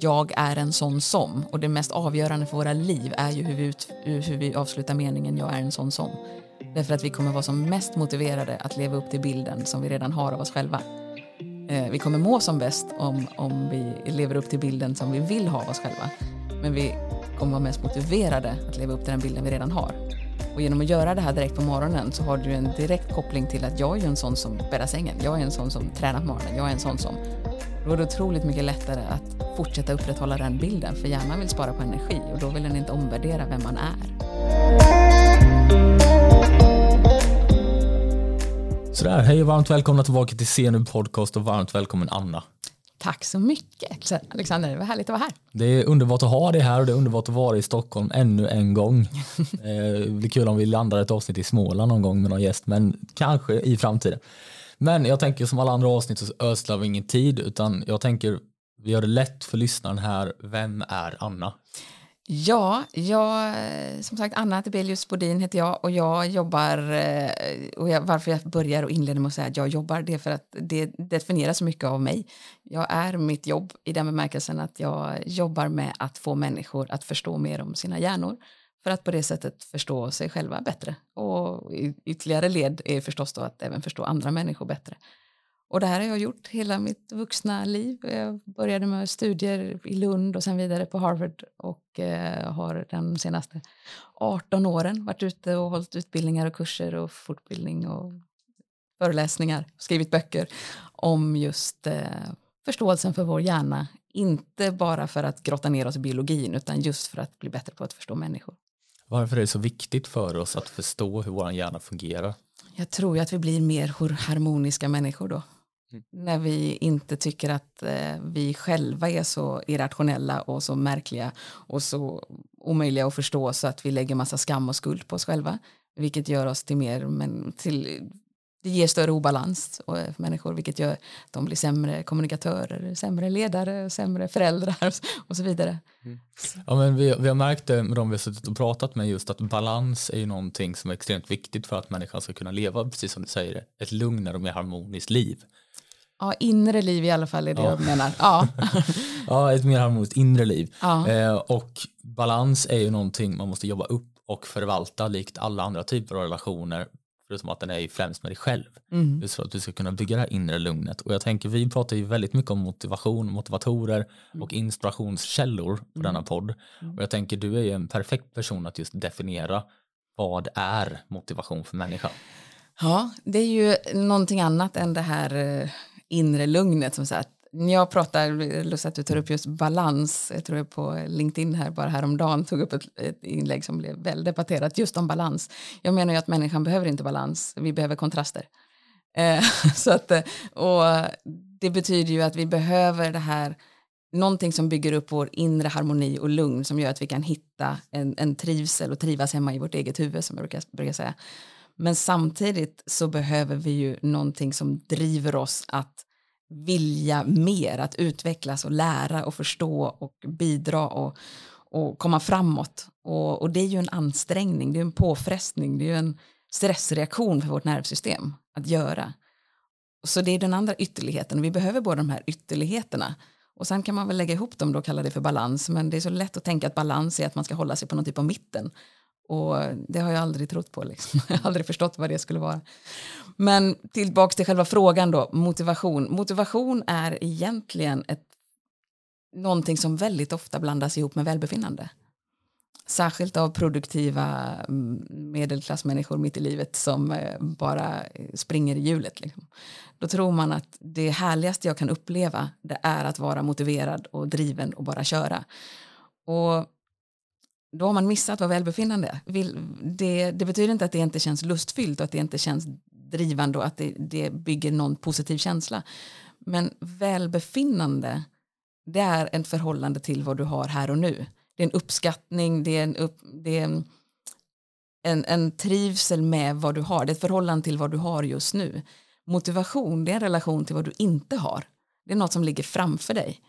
jag är en sån som och det mest avgörande för våra liv är ju hur vi, ut, hur vi avslutar meningen jag är en sån som. Därför att vi kommer vara som mest motiverade att leva upp till bilden som vi redan har av oss själva. Eh, vi kommer må som bäst om, om vi lever upp till bilden som vi vill ha av oss själva. Men vi kommer vara mest motiverade att leva upp till den bilden vi redan har. Och genom att göra det här direkt på morgonen så har du en direkt koppling till att jag är en sån som bäddar sängen. Jag är en sån som tränar på morgonen. Jag är en sån som... Då är det otroligt mycket lättare att fortsätta upprätthålla den bilden för hjärnan vill spara på energi och då vill den inte omvärdera vem man är. Sådär, hej och varmt välkomna tillbaka till CNU Podcast och varmt välkommen Anna. Tack så mycket Alexander, det var härligt att vara här. Det är underbart att ha dig här och det är underbart att vara i Stockholm ännu en gång. Eh, det blir kul om vi landar ett avsnitt i Småland någon gång med någon gäst, men kanske i framtiden. Men jag tänker som alla andra avsnitt så ödslar vi ingen tid, utan jag tänker vi gör det lätt för lyssnaren här. Vem är Anna? Ja, jag, som sagt Anna Tibelius Bodin heter jag och jag jobbar, eh, och jag, varför jag börjar och inleder med att säga att jag jobbar, det är för att det definierar så mycket av mig. Jag är mitt jobb i den bemärkelsen att jag jobbar med att få människor att förstå mer om sina hjärnor för att på det sättet förstå sig själva bättre. Och ytterligare led är förstås då att även förstå andra människor bättre. Och det här har jag gjort hela mitt vuxna liv. Jag började med studier i Lund och sen vidare på Harvard och eh, har de senaste 18 åren varit ute och hållit utbildningar och kurser och fortbildning och föreläsningar, skrivit böcker om just eh, förståelsen för vår hjärna. Inte bara för att grotta ner oss i biologin utan just för att bli bättre på att förstå människor. Varför är det så viktigt för oss att förstå hur vår hjärna fungerar? Jag tror att vi blir mer harmoniska människor då. Mm. När vi inte tycker att eh, vi själva är så irrationella och så märkliga och så omöjliga att förstå så att vi lägger massa skam och skuld på oss själva. Vilket gör oss till mer, men till, det ger större obalans för människor vilket gör att de blir sämre kommunikatörer, sämre ledare, sämre föräldrar och så vidare. Mm. Ja, men vi, vi har märkt det med de vi har suttit och pratat med just att balans är ju någonting som är extremt viktigt för att människan ska kunna leva, precis som du säger, ett lugnare och mer harmoniskt liv. Ja, inre liv i alla fall är det ja. jag menar. Ja. ja, ett mer harmoniskt inre liv. Ja. Eh, och balans är ju någonting man måste jobba upp och förvalta likt alla andra typer av relationer. Förutom att den är ju främst med dig själv. Mm. Just för att du ska kunna bygga det här inre lugnet. Och jag tänker, vi pratar ju väldigt mycket om motivation, motivatorer mm. och inspirationskällor på mm. denna podd. Mm. Och jag tänker, du är ju en perfekt person att just definiera vad är motivation för människan? Ja, det är ju någonting annat än det här eh, inre lugnet. Som så att jag pratar, lust att du tar upp just balans, jag tror jag på LinkedIn här bara häromdagen tog upp ett, ett inlägg som blev väl debatterat just om balans. Jag menar ju att människan behöver inte balans, vi behöver kontraster. Eh, så att, eh, och det betyder ju att vi behöver det här någonting som bygger upp vår inre harmoni och lugn som gör att vi kan hitta en, en trivsel och trivas hemma i vårt eget huvud som jag brukar, brukar säga. Men samtidigt så behöver vi ju någonting som driver oss att vilja mer, att utvecklas och lära och förstå och bidra och, och komma framåt. Och, och det är ju en ansträngning, det är en påfrestning, det är ju en stressreaktion för vårt nervsystem att göra. Så det är den andra ytterligheten, vi behöver båda de här ytterligheterna. Och sen kan man väl lägga ihop dem då och kalla det för balans, men det är så lätt att tänka att balans är att man ska hålla sig på någon typ av mitten. Och det har jag aldrig trott på. Liksom. Jag har aldrig förstått vad det skulle vara. Men tillbaka till själva frågan då, motivation. Motivation är egentligen ett, någonting som väldigt ofta blandas ihop med välbefinnande. Särskilt av produktiva mm, medelklassmänniskor mitt i livet som eh, bara eh, springer i hjulet. Liksom. Då tror man att det härligaste jag kan uppleva det är att vara motiverad och driven och bara köra. Och då har man missat vad välbefinnande det, det betyder inte att det inte känns lustfyllt och att det inte känns drivande och att det, det bygger någon positiv känsla. Men välbefinnande, det är ett förhållande till vad du har här och nu. Det är en uppskattning, det är en, upp, det är en, en, en trivsel med vad du har. Det är ett förhållande till vad du har just nu. Motivation, det är en relation till vad du inte har. Det är något som ligger framför dig.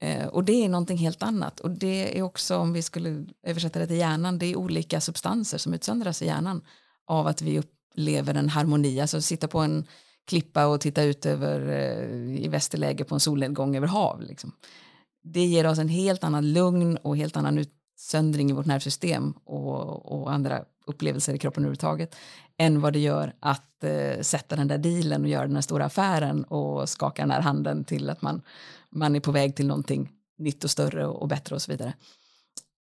Eh, och det är någonting helt annat. Och det är också, om vi skulle översätta det till hjärnan, det är olika substanser som utsöndras i hjärnan av att vi upplever en harmoni. Alltså sitta på en klippa och titta ut över eh, i västerläge på en solnedgång över hav. Liksom. det ger oss en helt annan lugn och helt annan utsöndring i vårt nervsystem och, och andra upplevelser i kroppen överhuvudtaget än vad det gör att eh, sätta den där dealen och göra den här stora affären och skaka den här handen till att man, man är på väg till någonting nytt och större och, och bättre och så vidare.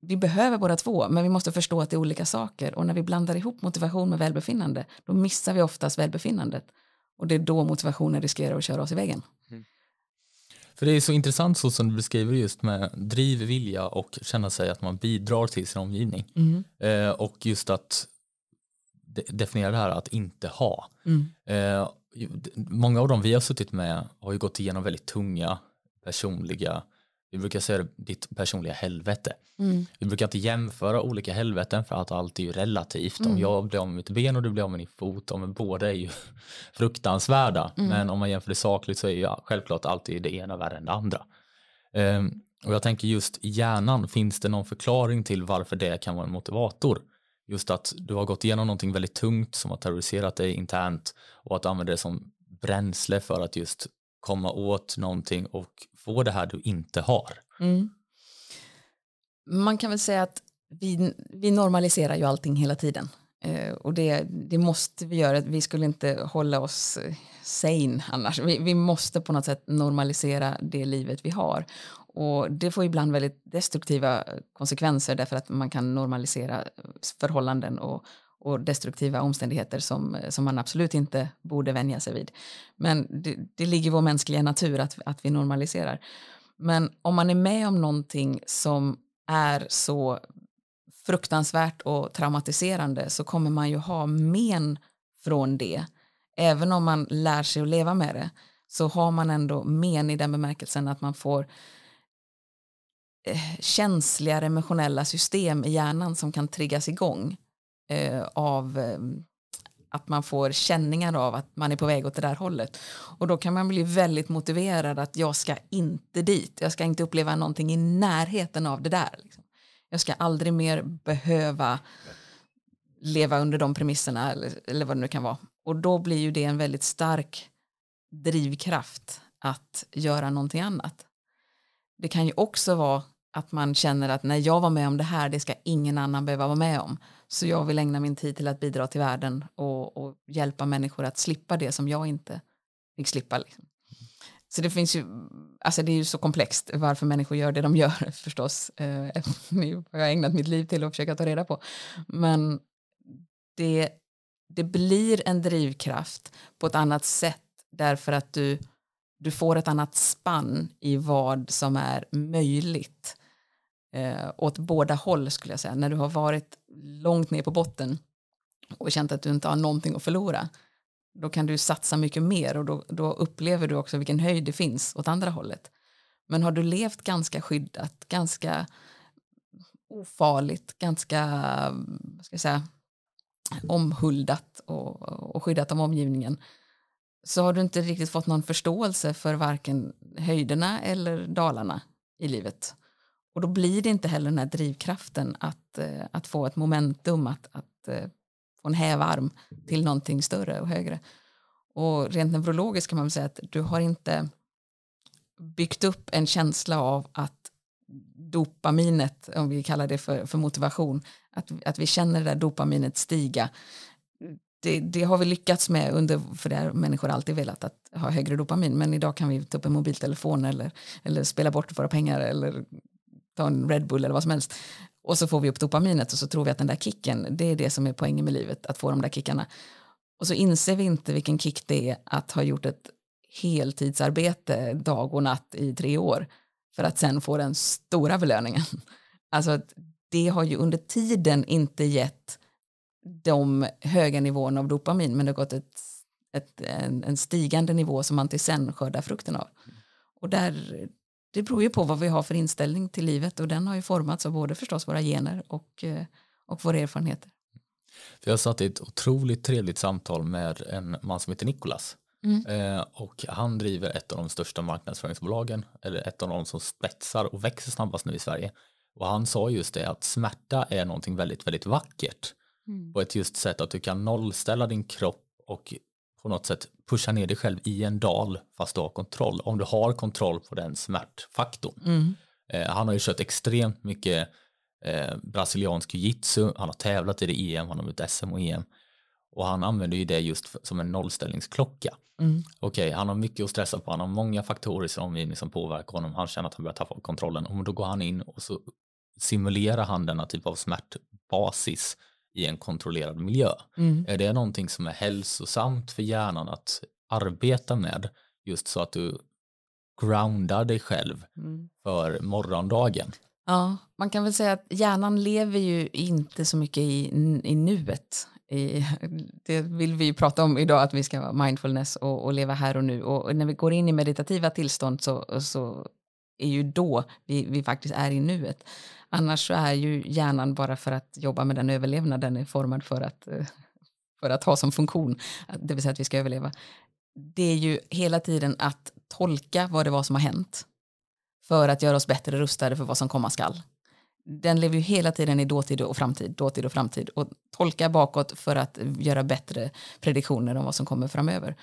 Vi behöver båda två, men vi måste förstå att det är olika saker och när vi blandar ihop motivation med välbefinnande då missar vi oftast välbefinnandet och det är då motivationen riskerar att köra oss i väggen. Mm. För det är så intressant så som du beskriver just med driv, vilja och känna sig att man bidrar till sin omgivning. Mm. Eh, och just att de definiera det här att inte ha. Mm. Eh, många av dem vi har suttit med har ju gått igenom väldigt tunga personliga vi brukar säga ditt personliga helvete. Mm. Vi brukar inte jämföra olika helveten för att allt är ju relativt. Mm. Om jag blir av med mitt ben och du blir av med din fot, men båda är ju fruktansvärda. Mm. Men om man jämför det sakligt så är ju självklart alltid det ena värre än det andra. Um, och jag tänker just i hjärnan, finns det någon förklaring till varför det kan vara en motivator? Just att du har gått igenom någonting väldigt tungt som har terroriserat dig internt och att använda det som bränsle för att just komma åt någonting och få det här du inte har. Mm. Man kan väl säga att vi, vi normaliserar ju allting hela tiden. Eh, och det, det måste vi göra, vi skulle inte hålla oss sane annars. Vi, vi måste på något sätt normalisera det livet vi har. Och det får ibland väldigt destruktiva konsekvenser därför att man kan normalisera förhållanden och, och destruktiva omständigheter som, som man absolut inte borde vänja sig vid. Men det, det ligger i vår mänskliga natur att, att vi normaliserar. Men om man är med om någonting som är så fruktansvärt och traumatiserande så kommer man ju ha men från det. Även om man lär sig att leva med det så har man ändå men i den bemärkelsen att man får eh, känsligare emotionella system i hjärnan som kan triggas igång eh, av eh, att man får känningar av att man är på väg åt det där hållet. Och då kan man bli väldigt motiverad att jag ska inte dit, jag ska inte uppleva någonting i närheten av det där. Liksom. Jag ska aldrig mer behöva leva under de premisserna eller, eller vad det nu kan vara. Och då blir ju det en väldigt stark drivkraft att göra någonting annat. Det kan ju också vara att man känner att när jag var med om det här, det ska ingen annan behöva vara med om. Så jag vill ägna min tid till att bidra till världen och, och hjälpa människor att slippa det som jag inte fick slippa. Liksom. Så det finns ju, alltså det är ju så komplext varför människor gör det de gör förstås. Eh, nu har jag ägnat mitt liv till att försöka ta reda på. Men det, det blir en drivkraft på ett annat sätt därför att du, du får ett annat spann i vad som är möjligt eh, åt båda håll skulle jag säga. När du har varit långt ner på botten och känt att du inte har någonting att förlora då kan du satsa mycket mer och då, då upplever du också vilken höjd det finns åt andra hållet. Men har du levt ganska skyddat, ganska ofarligt, ganska ska jag säga, omhuldat och, och skyddat av omgivningen så har du inte riktigt fått någon förståelse för varken höjderna eller dalarna i livet. Och då blir det inte heller den här drivkraften att, eh, att få ett momentum, att, att eh, få en hävarm till någonting större och högre. Och rent neurologiskt kan man väl säga att du har inte byggt upp en känsla av att dopaminet, om vi kallar det för, för motivation, att, att vi känner det där dopaminet stiga. Det, det, har vi lyckats med under, för det har människor alltid velat att ha högre dopamin, men idag kan vi ta upp en mobiltelefon eller, eller spela bort våra pengar eller en Red Bull eller vad som helst. Och så får vi upp dopaminet och så tror vi att den där kicken, det är det som är poängen med livet, att få de där kickarna. Och så inser vi inte vilken kick det är att ha gjort ett heltidsarbete dag och natt i tre år för att sen få den stora belöningen. Alltså det har ju under tiden inte gett de höga nivåerna av dopamin men det har gått ett, ett, en, en stigande nivå som man till sen skördar frukten av. Och där, det beror ju på vad vi har för inställning till livet och den har ju formats av både förstås våra gener och, eh, och våra erfarenheter. Jag satt i ett otroligt trevligt samtal med en man som heter Nikolas mm. eh, och han driver ett av de största marknadsföringsbolagen eller ett av de som spetsar och växer snabbast nu i Sverige och han sa just det att smärta är någonting väldigt väldigt vackert mm. på ett just sätt att du kan nollställa din kropp och på något sätt pusha ner dig själv i en dal fast du har kontroll. Om du har kontroll på den smärtfaktorn. Mm. Eh, han har ju kört extremt mycket eh, brasiliansk jiu-jitsu, han har tävlat i det EM, han har vunnit SM och EM. Och han använder ju det just som en nollställningsklocka. Mm. Okej, okay, han har mycket att stressa på, han har många faktorer i sin omgivning som påverkar honom, han känner att han börjar tappa kontrollen och då går han in och så simulerar han denna typ av smärtbasis i en kontrollerad miljö. Mm. Är det någonting som är hälsosamt för hjärnan att arbeta med just så att du groundar dig själv mm. för morgondagen? Ja, man kan väl säga att hjärnan lever ju inte så mycket i, i nuet. I, det vill vi prata om idag, att vi ska vara mindfulness och, och leva här och nu. Och när vi går in i meditativa tillstånd så, så är ju då vi, vi faktiskt är i nuet. Annars så är ju hjärnan bara för att jobba med den överlevnad den är formad för att, eh, för att ha som funktion, det vill säga att vi ska överleva. Det är ju hela tiden att tolka vad det var som har hänt för att göra oss bättre rustade för vad som komma skall. Den lever ju hela tiden i dåtid och framtid, dåtid och framtid och tolkar bakåt för att göra bättre prediktioner om vad som kommer framöver.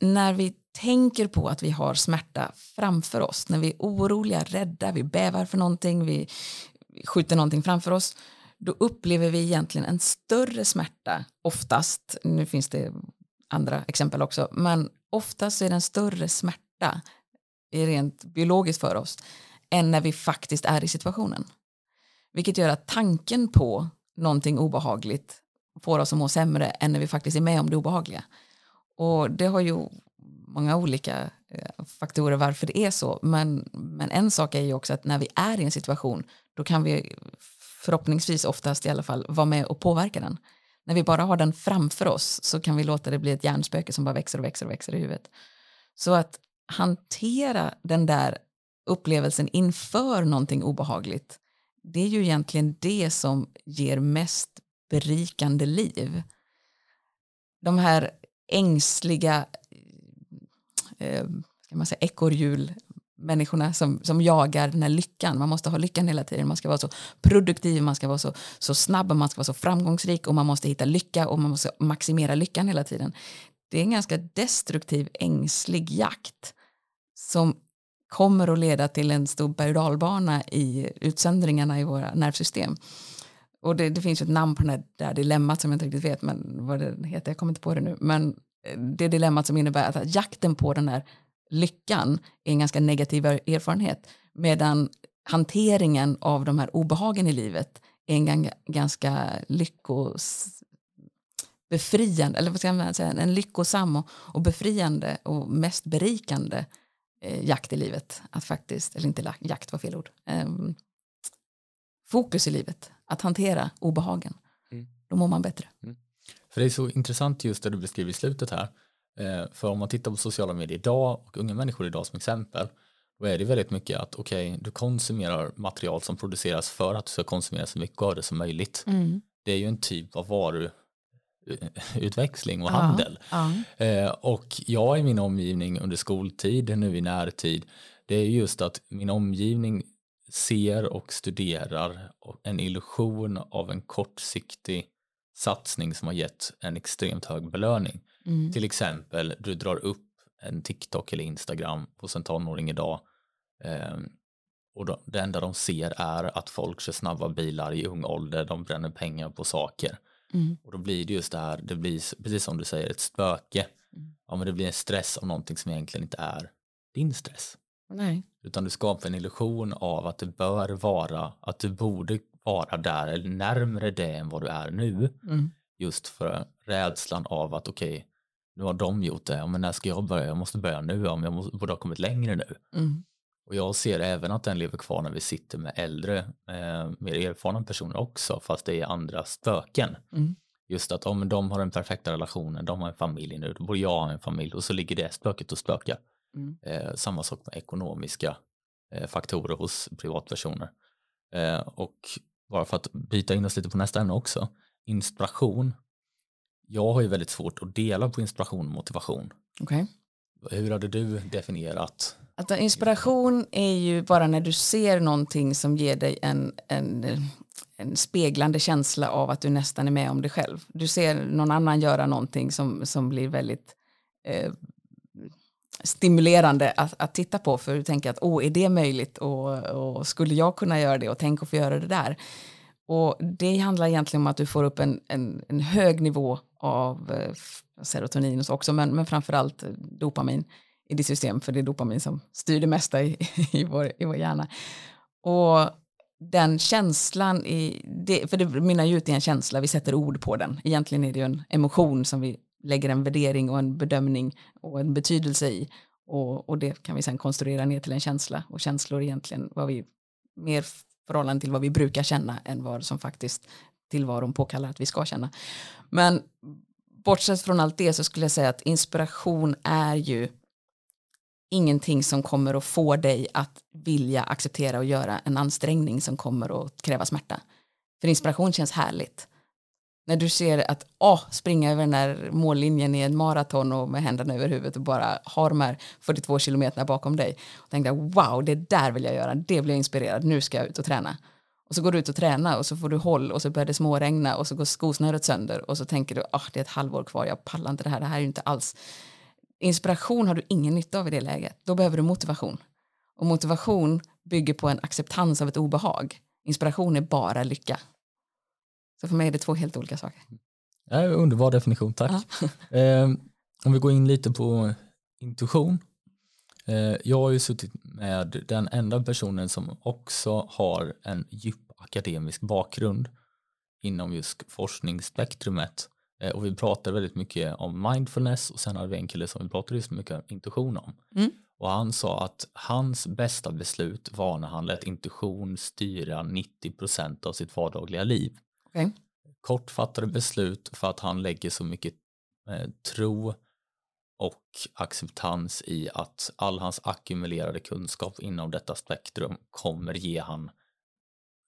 När vi tänker på att vi har smärta framför oss, när vi är oroliga, rädda, vi bävar för någonting, vi skjuter någonting framför oss, då upplever vi egentligen en större smärta oftast. Nu finns det andra exempel också, men oftast är det en större smärta rent biologiskt för oss än när vi faktiskt är i situationen. Vilket gör att tanken på någonting obehagligt får oss att må sämre än när vi faktiskt är med om det obehagliga. Och det har ju många olika eh, faktorer varför det är så. Men, men en sak är ju också att när vi är i en situation då kan vi förhoppningsvis oftast i alla fall vara med och påverka den. När vi bara har den framför oss så kan vi låta det bli ett hjärnspöke som bara växer och växer och växer i huvudet. Så att hantera den där upplevelsen inför någonting obehagligt det är ju egentligen det som ger mest berikande liv. De här ängsliga eh, eh ska man säga, ekorrhjul människorna som, som jagar den här lyckan. Man måste ha lyckan hela tiden. Man ska vara så produktiv, man ska vara så, så snabb, man ska vara så framgångsrik och man måste hitta lycka och man måste maximera lyckan hela tiden. Det är en ganska destruktiv, ängslig jakt som kommer att leda till en stor berg och i utsöndringarna i våra nervsystem. Och det, det finns ett namn på det där dilemmat som jag inte riktigt vet men vad det heter, jag kommer inte på det nu. Men eh, det dilemmat som innebär att jakten på den här lyckan är en ganska negativ erfarenhet medan hanteringen av de här obehagen i livet är en ganska lyckos befriande, eller vad ska man säga, en lyckosam och, och befriande och mest berikande eh, jakt i livet. Att faktiskt, eller inte jakt var fel ord, eh, fokus i livet, att hantera obehagen. Mm. Då mår man bättre. Mm. För det är så intressant just det du beskriver i slutet här. Eh, för om man tittar på sociala medier idag och unga människor idag som exempel då är det väldigt mycket att okej, okay, du konsumerar material som produceras för att du ska konsumera så mycket av det som möjligt. Mm. Det är ju en typ av varuutväxling och handel. Ja, ja. Eh, och jag i min omgivning under skoltid, nu i närtid, det är just att min omgivning ser och studerar en illusion av en kortsiktig satsning som har gett en extremt hög belöning. Mm. Till exempel, du drar upp en TikTok eller Instagram hos en tonåring idag eh, och då, det enda de ser är att folk kör snabba bilar i ung ålder, de bränner pengar på saker. Mm. Och då blir det just det här, det blir precis som du säger ett spöke. Mm. Ja, men det blir en stress av någonting som egentligen inte är din stress. Nej. Utan du skapar en illusion av att det bör vara, att du borde vara där eller närmre det än vad du är nu. Mm. Just för rädslan av att okej, okay, nu har de gjort det, men när ska jag börja? Jag måste börja nu, om jag måste, borde ha kommit längre nu. Mm. Och jag ser även att den lever kvar när vi sitter med äldre, eh, mer erfarna personer också, fast det är andra spöken. Mm. Just att om de har den perfekta relationen, de har en familj nu, då borde jag ha en familj och så ligger det spöket och spökar. Mm. Eh, samma sak med ekonomiska eh, faktorer hos privatpersoner. Eh, och bara för att byta in oss lite på nästa ämne också, inspiration jag har ju väldigt svårt att dela på inspiration och motivation. Okay. Hur hade du definierat? Att inspiration är ju bara när du ser någonting som ger dig en, en, en speglande känsla av att du nästan är med om det själv. Du ser någon annan göra någonting som, som blir väldigt eh, stimulerande att, att titta på för du tänker att åh, är det möjligt och, och skulle jag kunna göra det och tänk att få göra det där. Och det handlar egentligen om att du får upp en, en, en hög nivå av eh, serotonin också, men, men framförallt eh, dopamin i ditt system, för det är dopamin som styr det mesta i, i, vår, i vår hjärna. Och den känslan, i, det, för det mynnar ju ut i en känsla, vi sätter ord på den. Egentligen är det ju en emotion som vi lägger en värdering och en bedömning och en betydelse i. Och, och det kan vi sen konstruera ner till en känsla. Och känslor egentligen vad vi, mer förhållande till vad vi brukar känna än vad som faktiskt tillvaron påkallar att vi ska känna. Men bortsett från allt det så skulle jag säga att inspiration är ju ingenting som kommer att få dig att vilja acceptera och göra en ansträngning som kommer att kräva smärta. För inspiration känns härligt. När du ser att oh, springa över den där mållinjen i en maraton och med händerna över huvudet och bara ha de här 42 kilometerna bakom dig. Och tänkte wow, det där vill jag göra, det blir jag inspirerad, nu ska jag ut och träna. Och så går du ut och tränar och så får du håll och så börjar det småregna och så går skosnöret sönder och så tänker du att det är ett halvår kvar, jag pallar inte det här, det här är ju inte alls. Inspiration har du ingen nytta av i det läget, då behöver du motivation. Och motivation bygger på en acceptans av ett obehag. Inspiration är bara lycka. Så för mig är det två helt olika saker. Ja, underbar definition, tack. Ja. eh, om vi går in lite på intuition. Eh, jag har ju suttit med den enda personen som också har en djup akademisk bakgrund inom just forskningsspektrumet. Eh, och vi pratar väldigt mycket om mindfulness och sen har vi en kille som vi pratar just mycket om intuition om. Mm. Och han sa att hans bästa beslut var när han lät intuition styra 90% av sitt vardagliga liv. Okay. Kortfattade beslut för att han lägger så mycket eh, tro och acceptans i att all hans ackumulerade kunskap inom detta spektrum kommer ge han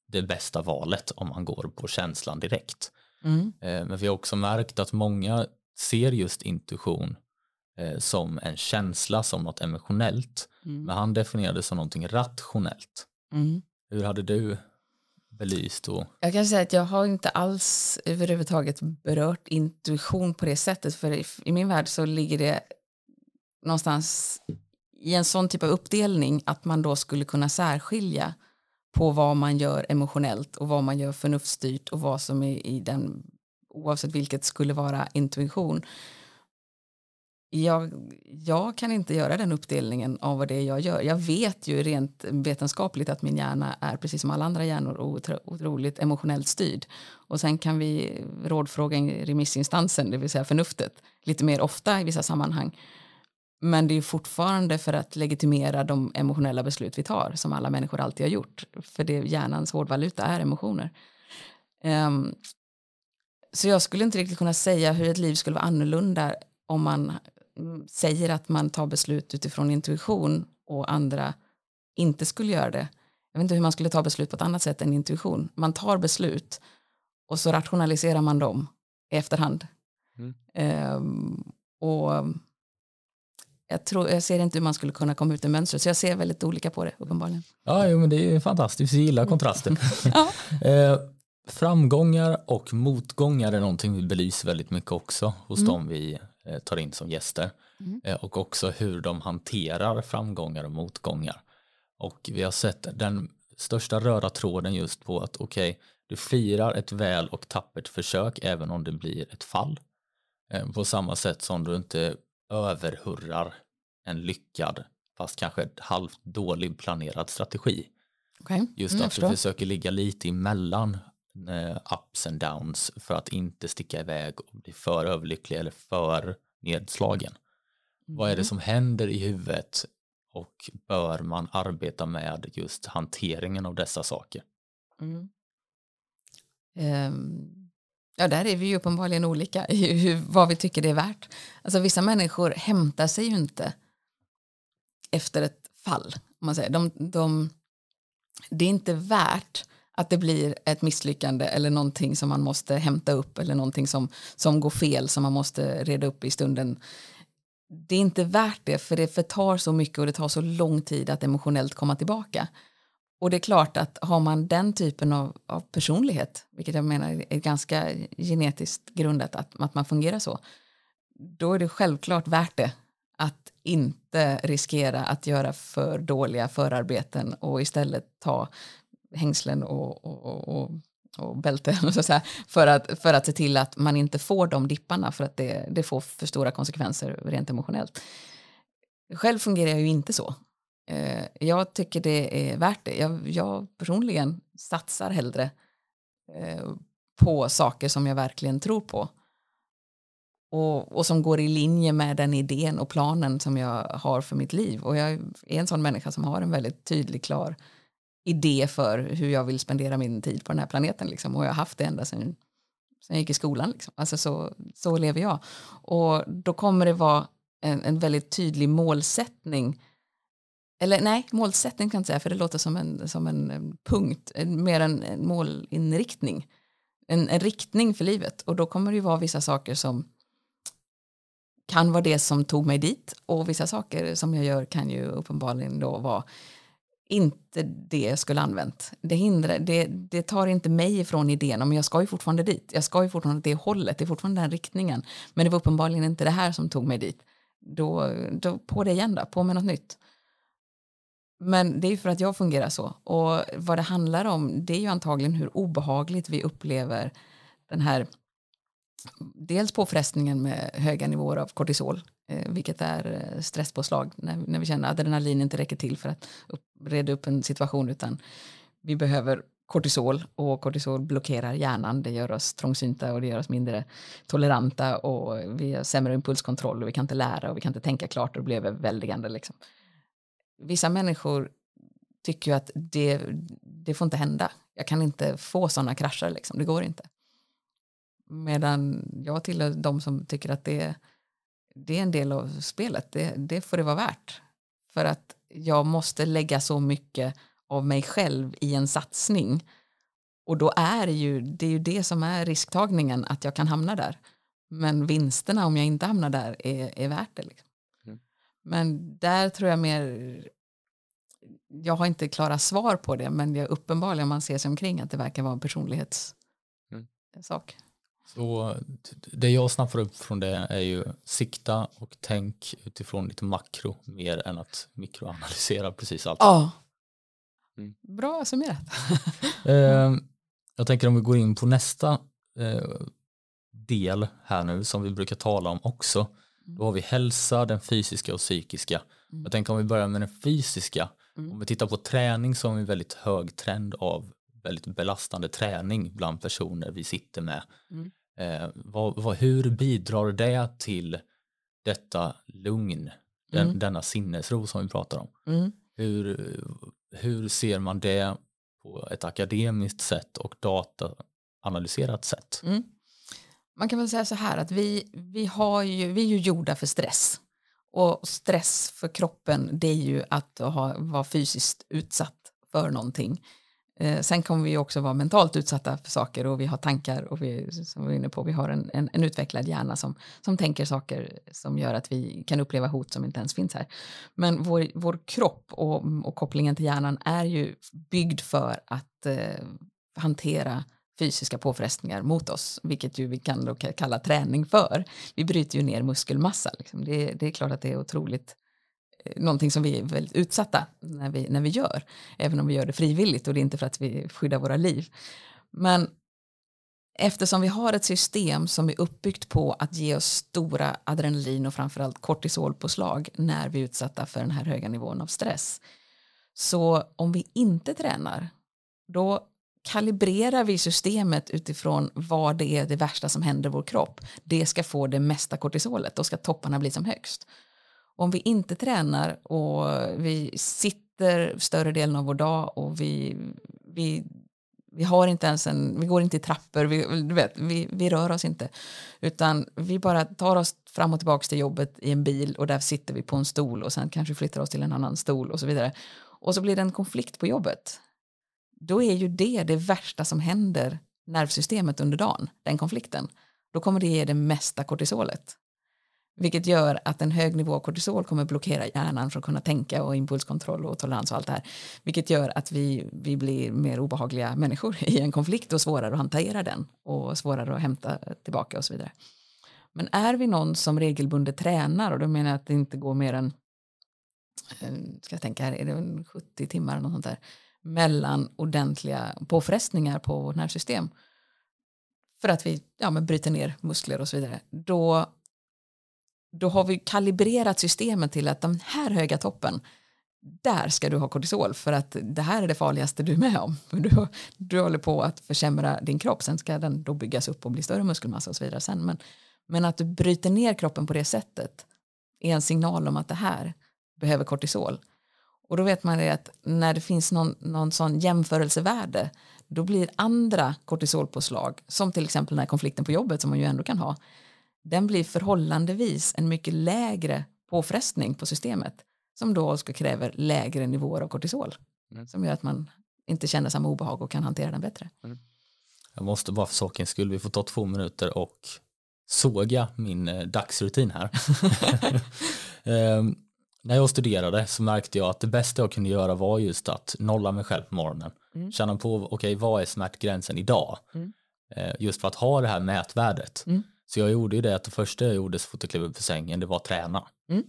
det bästa valet om han går på känslan direkt. Mm. Eh, men vi har också märkt att många ser just intuition eh, som en känsla, som något emotionellt. Mm. Men han definierade det som någonting rationellt. Mm. Hur hade du belyst? Och... Jag kan säga att jag har inte alls överhuvudtaget berört intuition på det sättet. För i, i min värld så ligger det någonstans i en sån typ av uppdelning att man då skulle kunna särskilja på vad man gör emotionellt och vad man gör förnuftsstyrt och vad som är i den oavsett vilket skulle vara intuition jag, jag kan inte göra den uppdelningen av vad det är jag gör. Jag vet ju rent vetenskapligt att min hjärna är precis som alla andra hjärnor otroligt emotionellt styrd. Och sen kan vi rådfråga remissinstansen, det vill säga förnuftet, lite mer ofta i vissa sammanhang. Men det är fortfarande för att legitimera de emotionella beslut vi tar, som alla människor alltid har gjort. För det hjärnans hårdvaluta är emotioner. Um, så jag skulle inte riktigt kunna säga hur ett liv skulle vara annorlunda om man säger att man tar beslut utifrån intuition och andra inte skulle göra det. Jag vet inte hur man skulle ta beslut på ett annat sätt än intuition. Man tar beslut och så rationaliserar man dem i efterhand. Mm. Um, och jag, tror, jag ser inte hur man skulle kunna komma ut ur mönstret, så jag ser väldigt olika på det uppenbarligen. Ja, jo, men det är fantastiskt, vi gillar kontraster. ja. eh, framgångar och motgångar är någonting vi belyser väldigt mycket också hos mm. dem vi tar in som gäster mm. Eh, och också hur de hanterar framgångar och motgångar. Och vi har sett den största röda tråden just på att okej, okay, du firar ett väl och tappert försök även om det blir ett fall. Eh, på samma sätt som du inte överhurrar en lyckad fast kanske halvt dålig planerad strategi. Okay. Just mm, att du försöker ligga lite emellan Eh, ups and downs för att inte sticka iväg och bli för överlycklig eller för nedslagen. Mm. Vad är det mm. som händer i huvudet och bör man arbeta med just hanteringen av dessa saker? Mm. Um, ja, där är vi ju uppenbarligen olika i hur, vad vi tycker det är värt. Alltså vissa människor hämtar sig ju inte efter ett fall. Om man säger. De, de, det är inte värt att det blir ett misslyckande eller någonting som man måste hämta upp eller någonting som, som går fel som man måste reda upp i stunden. Det är inte värt det för det förtar så mycket och det tar så lång tid att emotionellt komma tillbaka. Och det är klart att har man den typen av, av personlighet, vilket jag menar är ganska genetiskt grundat att, att man fungerar så, då är det självklart värt det att inte riskera att göra för dåliga förarbeten och istället ta hängslen och, och, och, och bälten så här, för, att, för att se till att man inte får de dipparna för att det, det får för stora konsekvenser rent emotionellt. Själv fungerar jag ju inte så. Eh, jag tycker det är värt det. Jag, jag personligen satsar hellre eh, på saker som jag verkligen tror på. Och, och, som går i linje med den idén och planen som jag har för mitt liv. Och jag är en sån människa som har en väldigt tydlig, klar idé för hur jag vill spendera min tid på den här planeten. Liksom. Och jag har haft det ända sedan, sedan jag gick i skolan. Liksom. Alltså så, så lever jag. Och då kommer det vara en, en väldigt tydlig målsättning eller nej, målsättning kan jag inte säga för det låter som en, som en eh, punkt, mer en, en målinriktning. En, en, riktning för livet och då kommer det ju vara vissa saker som kan vara det som tog mig dit och vissa saker som jag gör kan ju uppenbarligen då vara inte det jag skulle använt. Det, hindrar, det, det tar inte mig ifrån idén, men jag ska ju fortfarande dit. Jag ska ju fortfarande åt det hållet, det är fortfarande den riktningen. Men det var uppenbarligen inte det här som tog mig dit. Då, då på det igen då, på med något nytt. Men det är för att jag fungerar så. Och vad det handlar om det är ju antagligen hur obehagligt vi upplever den här dels påfrestningen med höga nivåer av kortisol, Eh, vilket är eh, stresspåslag när, när vi känner att adrenalin inte räcker till för att upp, reda upp en situation utan vi behöver kortisol och kortisol blockerar hjärnan. Det gör oss trångsynta och det gör oss mindre toleranta och vi har sämre impulskontroll och vi kan inte lära och vi kan inte tänka klart och det blir överväldigande. Liksom vissa människor tycker ju att det, det får inte hända. Jag kan inte få sådana krascher, liksom. det går inte. Medan jag tillhör de som tycker att det, det är en del av spelet, det, det får det vara värt. För att jag måste lägga så mycket av mig själv i en satsning. Och då är det ju det, är ju det som är risktagningen, att jag kan hamna där. Men vinsterna om jag inte hamnar där är, är värt det. Liksom. Men där tror jag mer, jag har inte klara svar på det, men jag uppenbarligen man ser sig omkring att det verkar vara en personlighetssak. Mm. Så det jag får upp från det är ju sikta och tänk utifrån lite makro mer än att mikroanalysera precis allt. Ja, mm. bra summerat. eh, jag tänker om vi går in på nästa eh, del här nu som vi brukar tala om också Mm. Då har vi hälsa, den fysiska och psykiska. Mm. Jag tänker om vi börjar med den fysiska. Mm. Om vi tittar på träning så har vi en väldigt hög trend av väldigt belastande träning bland personer vi sitter med. Mm. Eh, vad, vad, hur bidrar det till detta lugn, den, mm. denna sinnesro som vi pratar om? Mm. Hur, hur ser man det på ett akademiskt sätt och dataanalyserat sätt? Mm. Man kan väl säga så här att vi, vi, har ju, vi är ju gjorda för stress. Och stress för kroppen det är ju att ha, vara fysiskt utsatt för någonting. Eh, sen kommer vi också vara mentalt utsatta för saker och vi har tankar och vi, som vi är inne på, vi har en, en, en, utvecklad hjärna som, som tänker saker som gör att vi kan uppleva hot som inte ens finns här. Men vår, vår kropp och, och kopplingen till hjärnan är ju byggd för att eh, hantera fysiska påfrestningar mot oss, vilket ju vi kan då kalla träning för. Vi bryter ju ner muskelmassa. Liksom. Det, det, är klart att det är otroligt någonting som vi är väldigt utsatta när vi, när vi gör, även om vi gör det frivilligt och det är inte för att vi skyddar våra liv. Men eftersom vi har ett system som är uppbyggt på att ge oss stora adrenalin och framförallt kortisolpåslag när vi är utsatta för den här höga nivån av stress. Så om vi inte tränar, då kalibrerar vi systemet utifrån vad det är det värsta som händer i vår kropp. Det ska få det mesta kortisolet, då ska topparna bli som högst. Om vi inte tränar och vi sitter större delen av vår dag och vi, vi, vi har inte ens en, vi går inte i trappor, vi, du vet, vi, vi rör oss inte. Utan vi bara tar oss fram och tillbaka till jobbet i en bil och där sitter vi på en stol och sen kanske flyttar oss till en annan stol och så vidare. Och så blir det en konflikt på jobbet då är ju det det värsta som händer nervsystemet under dagen, den konflikten. Då kommer det ge det mesta kortisolet. Vilket gör att en hög nivå av kortisol kommer blockera hjärnan från att kunna tänka och impulskontroll och tolerans och allt det här. Vilket gör att vi, vi blir mer obehagliga människor i en konflikt och svårare att hantera den och svårare att hämta tillbaka och så vidare. Men är vi någon som regelbundet tränar och då menar jag att det inte går mer än eh, ska jag tänka här, är det 70 timmar eller något sånt där mellan ordentliga påfrestningar på vårt nervsystem för att vi ja, men bryter ner muskler och så vidare då, då har vi kalibrerat systemet till att den här höga toppen där ska du ha kortisol för att det här är det farligaste du är med om. Du, du håller på att försämra din kropp, sen ska den då byggas upp och bli större muskelmassa och så vidare sen. Men, men att du bryter ner kroppen på det sättet är en signal om att det här behöver kortisol. Och då vet man det att när det finns någon, någon sån jämförelsevärde då blir andra kortisolpåslag, som till exempel den här konflikten på jobbet som man ju ändå kan ha, den blir förhållandevis en mycket lägre påfrestning på systemet som då också kräver lägre nivåer av kortisol mm. som gör att man inte känner samma obehag och kan hantera den bättre. Mm. Jag måste bara för sakens skull, vi får ta två minuter och såga min eh, dagsrutin här. um, när jag studerade så märkte jag att det bästa jag kunde göra var just att nolla mig själv på morgonen. Mm. Känna på, okej okay, vad är smärtgränsen idag? Mm. Eh, just för att ha det här mätvärdet. Mm. Så jag gjorde ju det att det första jag gjorde så fort jag klev upp ur sängen det var att träna. Mm.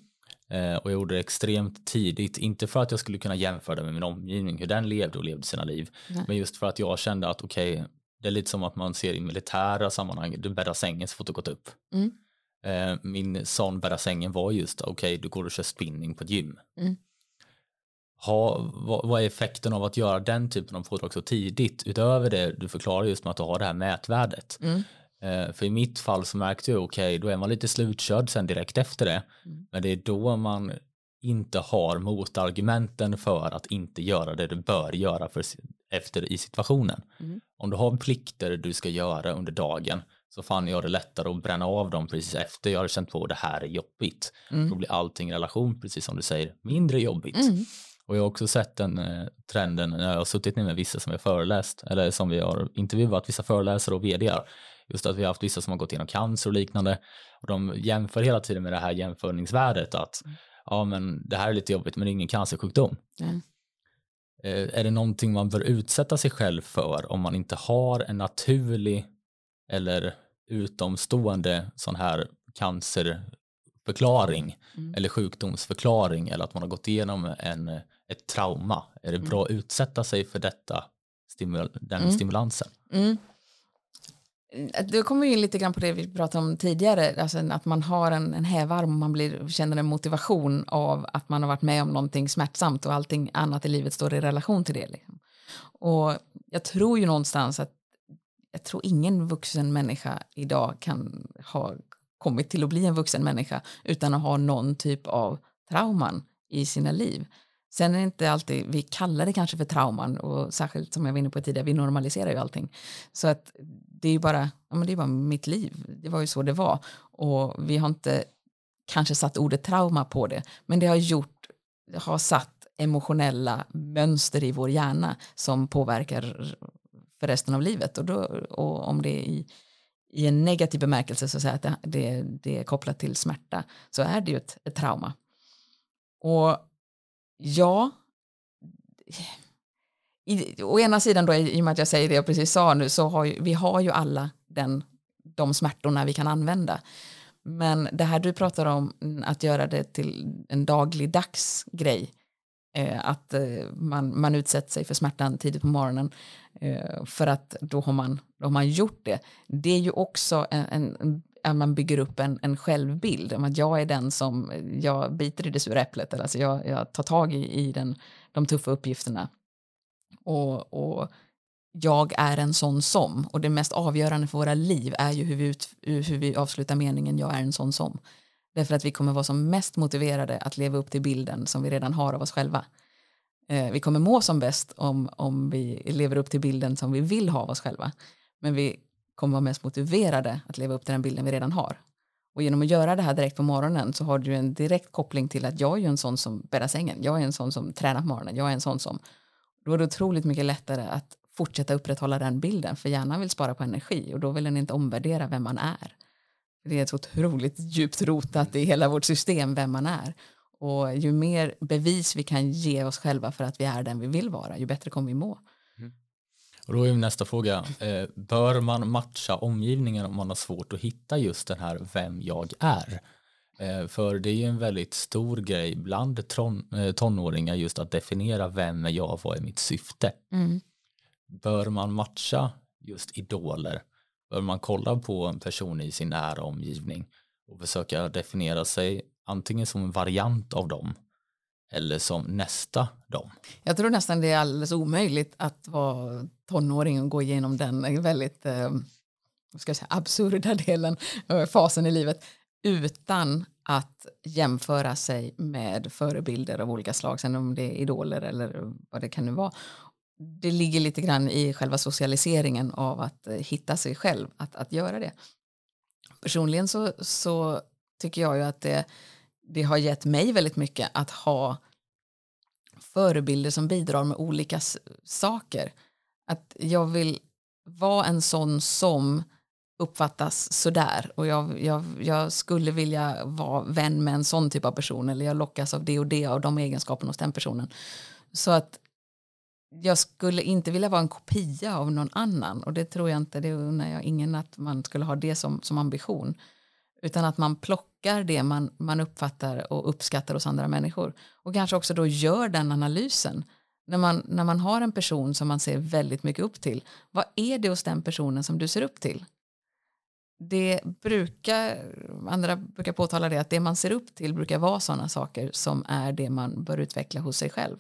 Eh, och jag gjorde det extremt tidigt, inte för att jag skulle kunna jämföra det med min omgivning, hur den levde och levde sina liv, Nej. men just för att jag kände att okej, okay, det är lite som att man ser i militära sammanhang, du bäddar sängen så fort du gått upp. Mm. Eh, min sån bädda sängen var just, okej, okay, du går och kör spinning på ett gym. Mm. Ha, vad, vad, är effekten av att göra den typen av pådrag så tidigt, utöver det du förklarar just med att du har det här mätvärdet. Mm. Eh, för i mitt fall så märkte jag, okej, okay, då är man lite slutkörd sen direkt efter det. Mm. Men det är då man inte har motargumenten för att inte göra det du bör göra för, efter i situationen. Mm. Om du har plikter du ska göra under dagen så fann jag det lättare att bränna av dem precis efter jag har känt på att det här är jobbigt. Mm. Då blir allting i relation, precis som du säger, mindre jobbigt. Mm. Och jag har också sett den eh, trenden när jag har suttit ner med vissa som har föreläst, eller som vi har intervjuat vissa föreläsare och vdar. Just att vi har haft vissa som har gått igenom cancer och liknande. Och de jämför hela tiden med det här jämförningsvärdet att mm. ja men det här är lite jobbigt men det är ingen cancersjukdom. Mm. Är det någonting man bör utsätta sig själv för om man inte har en naturlig eller utomstående sån här cancerförklaring mm. eller sjukdomsförklaring eller att man har gått igenom en, ett trauma. Är det bra att mm. utsätta sig för detta, den mm. stimulansen? Eh, du kommer in lite grann på det vi pratade om tidigare, alltså att man har en, en hävarm och man blir, känner en motivation av att man har varit med om någonting smärtsamt och allting annat i livet står i relation till det. Liksom. Och jag tror ju någonstans att jag tror ingen vuxen människa idag kan ha kommit till att bli en vuxen människa utan att ha någon typ av trauman i sina liv. Sen är det inte alltid, vi kallar det kanske för trauman och särskilt som jag var inne på tidigare, vi normaliserar ju allting. Så att det är ju bara, ja, men det är bara mitt liv, det var ju så det var. Och vi har inte kanske satt ordet trauma på det, men det har gjort, har satt emotionella mönster i vår hjärna som påverkar för resten av livet. Och, då, och om det är i, i en negativ bemärkelse, så att, säga, att det, det, det, är kopplat till smärta, så är det ju ett, ett trauma. Och ja, i, å ena sidan då, i och med att jag säger det jag precis sa nu, så har ju, vi har ju alla den, de smärtorna vi kan använda. Men det här du pratar om, mm, att göra det till en dagligdags grej, eh, att eh, man, man utsätter sig för smärtan tidigt på morgonen, Eh, för att då har, man, då har man gjort det. Det är ju också en, en att man bygger upp en, en självbild om att jag är den som jag biter i det sura äpplet, alltså jag, jag tar tag i, i den, de tuffa uppgifterna. Och, och jag är en sån som, och det mest avgörande för våra liv är ju hur vi, ut, hur vi avslutar meningen jag är en sån som. Därför att vi kommer vara som mest motiverade att leva upp till bilden som vi redan har av oss själva. Eh, vi kommer må som bäst om, om vi lever upp till bilden som vi vill ha av oss själva. Men vi kommer vara mest motiverade att leva upp till den bilden vi redan har. Och genom att göra det här direkt på morgonen så har du en direkt koppling till att jag är ju en sån som bäddar sängen. Jag är en sån som tränar på morgonen. Jag är en sån som... Då är det otroligt mycket lättare att fortsätta upprätthålla den bilden. För hjärnan vill spara på energi och då vill den inte omvärdera vem man är. Det är så otroligt djupt rotat i hela vårt system vem man är. Och ju mer bevis vi kan ge oss själva för att vi är den vi vill vara, ju bättre kommer vi må. Mm. Och då är nästa fråga, eh, bör man matcha omgivningen om man har svårt att hitta just den här vem jag är? Eh, för det är ju en väldigt stor grej bland eh, tonåringar just att definiera vem är jag, vad är mitt syfte? Mm. Bör man matcha just idoler? Bör man kolla på en person i sin nära omgivning och försöka definiera sig antingen som en variant av dem eller som nästa dem? Jag tror nästan det är alldeles omöjligt att vara tonåring och gå igenom den väldigt eh, ska jag säga, absurda delen, eh, fasen i livet utan att jämföra sig med förebilder av olika slag, sen om det är idoler eller vad det kan nu vara. Det ligger lite grann i själva socialiseringen av att eh, hitta sig själv, att, att göra det. Personligen så, så tycker jag ju att det, det har gett mig väldigt mycket att ha förebilder som bidrar med olika saker. Att jag vill vara en sån som uppfattas sådär och jag, jag, jag skulle vilja vara vän med en sån typ av person eller jag lockas av det och det av de egenskaperna hos den personen. Så att jag skulle inte vilja vara en kopia av någon annan och det tror jag inte, det undrar jag ingen att man skulle ha det som, som ambition. Utan att man plockar det man, man uppfattar och uppskattar hos andra människor. Och kanske också då gör den analysen. När man, när man har en person som man ser väldigt mycket upp till. Vad är det hos den personen som du ser upp till? Det brukar, andra brukar påtala det, att det man ser upp till brukar vara sådana saker som är det man bör utveckla hos sig själv.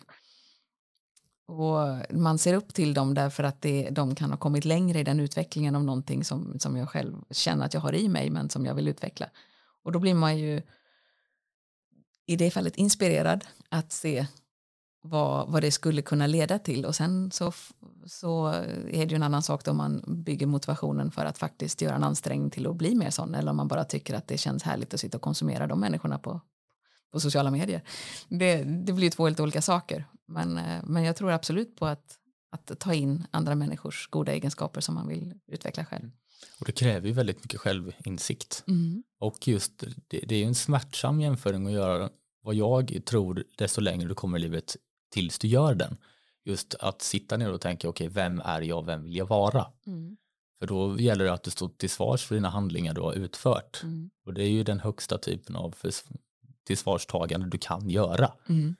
Och man ser upp till dem därför att det, de kan ha kommit längre i den utvecklingen av någonting som, som jag själv känner att jag har i mig men som jag vill utveckla. Och då blir man ju i det fallet inspirerad att se vad, vad det skulle kunna leda till och sen så, så är det ju en annan sak då man bygger motivationen för att faktiskt göra en ansträngning till att bli mer sån eller om man bara tycker att det känns härligt att sitta och konsumera de människorna på, på sociala medier. Det, det blir ju två helt olika saker. Men, eh, men jag tror absolut på att, att ta in andra människors goda egenskaper som man vill utveckla själv. Och det kräver ju väldigt mycket självinsikt. Mm. Och just det, det är ju en smärtsam jämföring att göra vad jag tror desto längre du kommer i livet tills du gör den. Just att sitta ner och tänka okej okay, vem är jag, vem vill jag vara? Mm. För då gäller det att du står till svars för dina handlingar du har utfört. Mm. Och det är ju den högsta typen av tillsvarstagande du kan göra. Mm.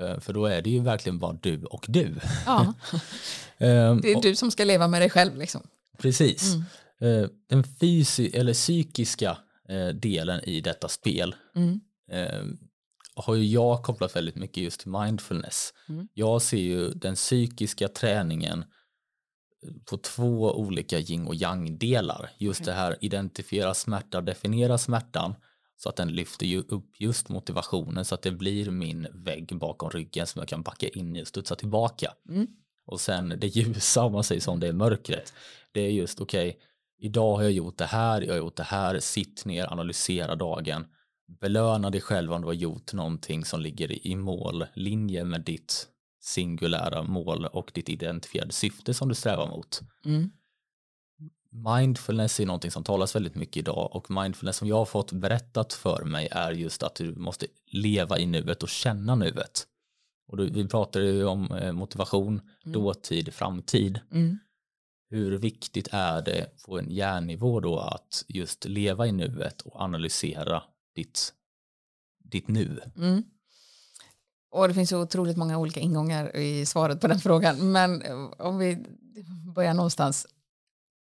Eh, för då är det ju verkligen bara du och du. Ja. Ehm, det är du som ska leva med dig själv. Liksom. Precis. Mm. Eh, den fysi eller psykiska eh, delen i detta spel mm. Har ju jag kopplat väldigt mycket just till mindfulness. Mm. Jag ser ju den psykiska träningen på två olika yin och yang delar. Just okay. det här identifiera smärta, definiera smärtan så att den lyfter ju upp just motivationen så att det blir min vägg bakom ryggen som jag kan backa in i och studsa tillbaka. Mm. Och sen det ljusa om man säger som det är mörkret. Det är just okej, okay, idag har jag gjort det här, jag har gjort det här, sitt ner, analysera dagen, belöna dig själv om du har gjort någonting som ligger i mållinje med ditt singulära mål och ditt identifierade syfte som du strävar mot. Mm mindfulness är någonting som talas väldigt mycket idag och mindfulness som jag har fått berättat för mig är just att du måste leva i nuet och känna nuet. Och då, vi pratar ju om eh, motivation, mm. dåtid, framtid. Mm. Hur viktigt är det på en hjärnnivå då att just leva i nuet och analysera ditt, ditt nu? Mm. Och det finns så otroligt många olika ingångar i svaret på den frågan. Men eh, om vi börjar någonstans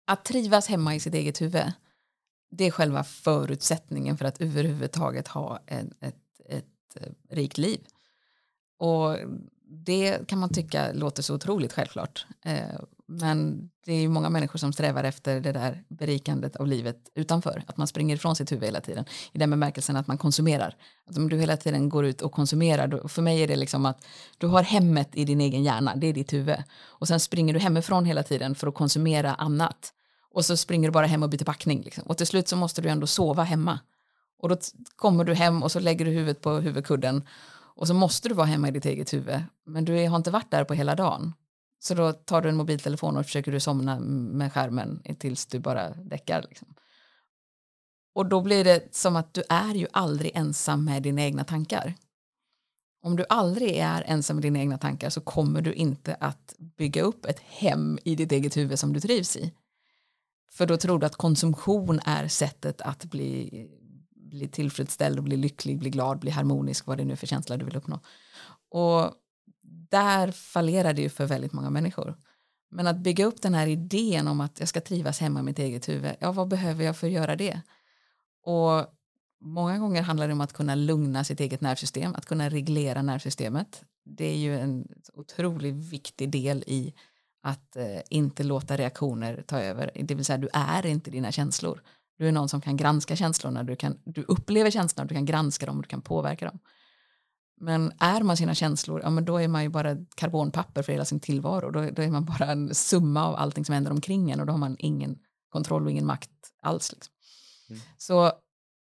att trivas hemma i sitt eget huvud det är själva förutsättningen för att överhuvudtaget ha ett, ett, ett rikt liv. Och det kan man tycka låter så otroligt självklart. Eh, men det är ju många människor som strävar efter det där berikandet av livet utanför. Att man springer ifrån sitt huvud hela tiden. I den bemärkelsen att man konsumerar. Att om du hela tiden går ut och konsumerar. Då, för mig är det liksom att du har hemmet i din egen hjärna. Det är ditt huvud. Och sen springer du hemifrån hela tiden för att konsumera annat. Och så springer du bara hem och byter packning. Liksom. Och till slut så måste du ändå sova hemma. Och då kommer du hem och så lägger du huvudet på huvudkudden. Och så måste du vara hemma i ditt eget huvud. Men du har inte varit där på hela dagen. Så då tar du en mobiltelefon och försöker du somna med skärmen tills du bara däckar. Liksom. Och då blir det som att du är ju aldrig ensam med dina egna tankar. om du aldrig är ensam med dina egna tankar så kommer du inte att bygga upp ett hem i ditt eget huvud som du trivs i. För då tror du att konsumtion är sättet att bli, bli tillfredsställd och bli lycklig, bli glad, bli harmonisk, vad det nu är för känsla du vill uppnå. Och där fallerar det ju för väldigt många människor. Men att bygga upp den här idén om att jag ska trivas hemma i mitt eget huvud, ja vad behöver jag för att göra det? Och många gånger handlar det om att kunna lugna sitt eget nervsystem, att kunna reglera nervsystemet. Det är ju en otroligt viktig del i att eh, inte låta reaktioner ta över. Det vill säga du är inte dina känslor. Du är någon som kan granska känslorna, du, kan, du upplever känslorna, du kan granska dem och du kan påverka dem. Men är man sina känslor, ja men då är man ju bara karbonpapper för hela sin tillvaro. Då, då är man bara en summa av allting som händer omkring en och då har man ingen kontroll och ingen makt alls. Liksom. Mm. Så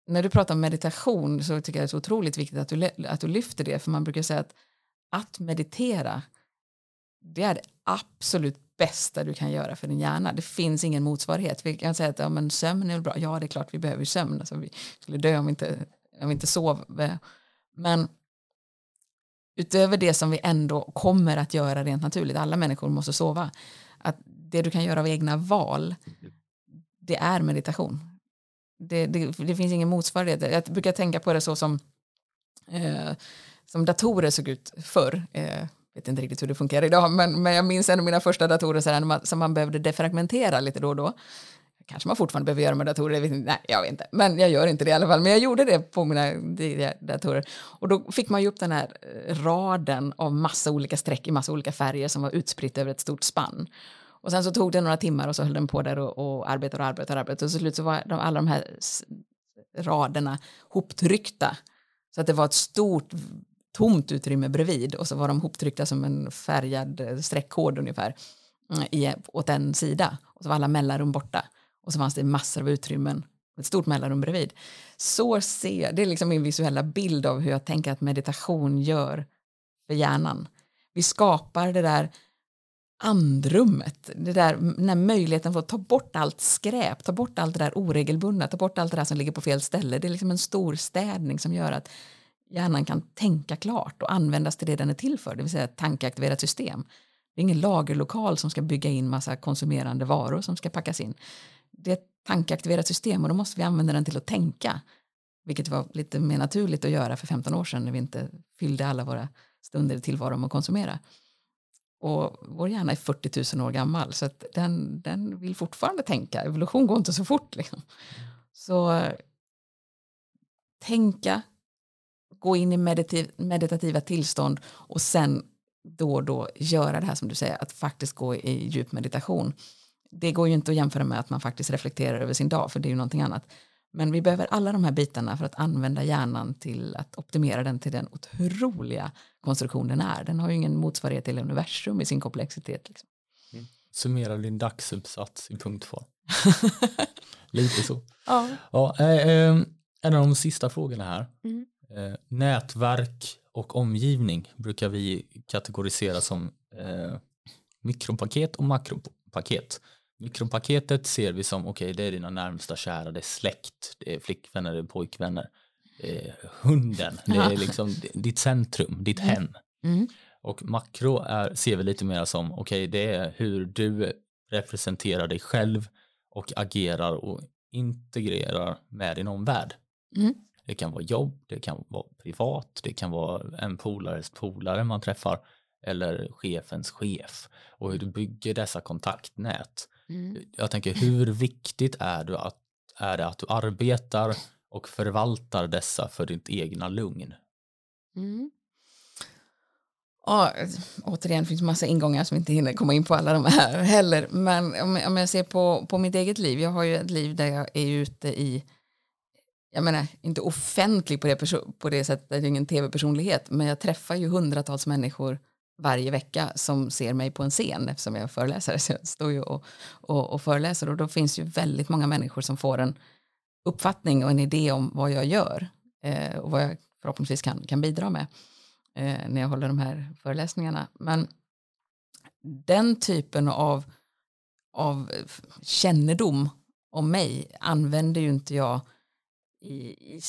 när du pratar om meditation så tycker jag det är så otroligt viktigt att du, att du lyfter det, för man brukar säga att att meditera, det är det absolut bästa du kan göra för din hjärna. Det finns ingen motsvarighet. Vi kan säga att ja, men sömn är bra. Ja, det är klart vi behöver sömn. Alltså, vi skulle dö om vi inte, om vi inte sov. Men utöver det som vi ändå kommer att göra rent naturligt, alla människor måste sova, att det du kan göra av egna val, det är meditation. Det, det, det finns ingen motsvarighet. Jag brukar tänka på det så som, eh, som datorer såg ut förr. Eh, vet inte riktigt hur det funkar idag, men, men jag minns en av mina första datorer så här, man, som man behövde defragmentera lite då och då. Kanske man fortfarande behöver göra med datorer, jag vet inte, nej jag vet inte, men jag gör inte det i alla fall. Men jag gjorde det på mina datorer. Och då fick man ju upp den här eh, raden av massa olika streck i massa olika färger som var utspritt över ett stort spann. Och sen så tog det några timmar och så höll den på där och, och arbetade och arbetade och arbetade. Och till slut så var de, alla de här raderna hoptryckta. Så att det var ett stort tomt utrymme bredvid och så var de hoptryckta som en färgad eh, streckkod ungefär mm, i, åt en sida. Och så var alla mellanrum borta. Och så fanns det massor av utrymmen, ett stort mellanrum bredvid. Så ser, det är liksom min visuella bild av hur jag tänker att meditation gör för hjärnan. Vi skapar det där andrummet, det där, den här möjligheten för att ta bort allt skräp, ta bort allt det där oregelbundna, ta bort allt det där som ligger på fel ställe. Det är liksom en stor städning som gör att hjärnan kan tänka klart och användas till det den är till för, det vill säga ett tankeaktiverat system. Det är ingen lagerlokal som ska bygga in massa konsumerande varor som ska packas in. Det är ett tankeaktiverat system och då måste vi använda den till att tänka. Vilket var lite mer naturligt att göra för 15 år sedan när vi inte fyllde alla våra stunder i tillvaron med att konsumera. Och vår hjärna är 40 000 år gammal så att den, den vill fortfarande tänka. Evolution går inte så fort. Liksom. Så tänka, gå in i meditativa tillstånd och sen då och då göra det här som du säger, att faktiskt gå i djup meditation. Det går ju inte att jämföra med att man faktiskt reflekterar över sin dag, för det är ju någonting annat. Men vi behöver alla de här bitarna för att använda hjärnan till att optimera den till den otroliga konstruktion den är. Den har ju ingen motsvarighet till universum i sin komplexitet. Liksom. Mm. Summera din dagsuppsats i punktform. Lite så. Ja. ja eh, eh, en av de sista frågorna här. Mm. Eh, nätverk och omgivning brukar vi kategorisera som eh, mikropaket och makropaket. Mikropaketet ser vi som, okej okay, det är dina närmsta kära, det är släkt, det är flickvänner, det är pojkvänner, är hunden, det är liksom ditt centrum, ditt mm. hem. Mm. Och makro är, ser vi lite mer som, okej okay, det är hur du representerar dig själv och agerar och integrerar med din omvärld. Mm. Det kan vara jobb, det kan vara privat, det kan vara en polares polare man träffar eller chefens chef och hur du bygger dessa kontaktnät. Mm. Jag tänker hur viktigt är, du att, är det att du arbetar och förvaltar dessa för ditt egna lugn? Mm. Ja, återigen finns massa ingångar som inte hinner komma in på alla de här heller. Men om, om jag ser på, på mitt eget liv, jag har ju ett liv där jag är ute i jag menar, inte offentlig på det, på det sättet, det är ingen tv-personlighet, men jag träffar ju hundratals människor varje vecka som ser mig på en scen eftersom jag är föreläsare. Så jag står ju och, och, och föreläser och då finns ju väldigt många människor som får en uppfattning och en idé om vad jag gör eh, och vad jag förhoppningsvis kan, kan bidra med eh, när jag håller de här föreläsningarna. Men den typen av, av eh, kännedom om mig använder ju inte jag i, i,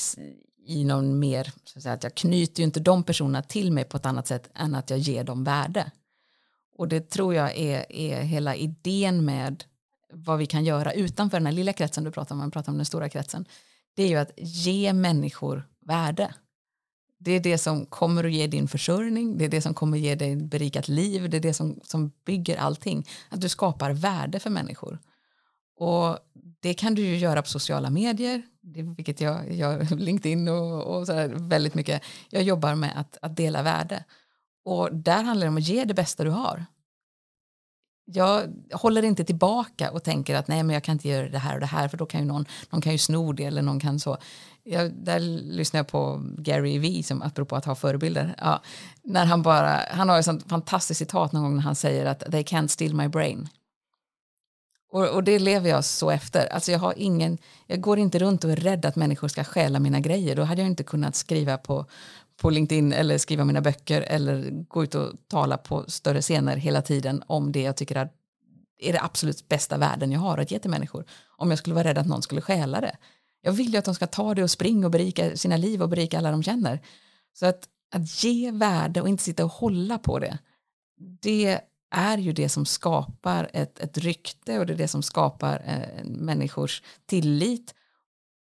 i någon mer, så att, säga, att jag knyter ju inte de personerna till mig på ett annat sätt än att jag ger dem värde. Och det tror jag är, är hela idén med vad vi kan göra utanför den här lilla kretsen du pratar om, man pratar om den stora kretsen. Det är ju att ge människor värde. Det är det som kommer att ge din försörjning, det är det som kommer att ge dig ett berikat liv, det är det som, som bygger allting. Att du skapar värde för människor. Och det kan du ju göra på sociala medier, vilket jag gör, LinkedIn och, och så väldigt mycket. Jag jobbar med att, att dela värde. Och där handlar det om att ge det bästa du har. Jag håller inte tillbaka och tänker att nej men jag kan inte göra det här och det här för då kan ju någon, någon kan ju sno det eller någon kan så. Jag, där lyssnar jag på Gary Vee som apropå att ha förebilder. Ja, när han bara, han har ett sånt fantastiskt citat någon gång när han säger att they can't steal my brain. Och, och, det lever jag så efter. Alltså jag, har ingen, jag går inte runt och är rädd att människor ska stjäla mina grejer. Då hade jag inte kunnat skriva på, på LinkedIn eller skriva mina böcker eller gå ut och tala på större scener hela tiden om det jag tycker är, är det absolut bästa värden jag har att ge till människor. Om jag skulle vara rädd att någon skulle stjäla det. Jag vill ju att de ska ta det och springa och berika sina liv och berika alla de känner. Så att, att ge värde och inte sitta och hålla på det, det är ju det som skapar ett, ett rykte och det är det som skapar eh, människors tillit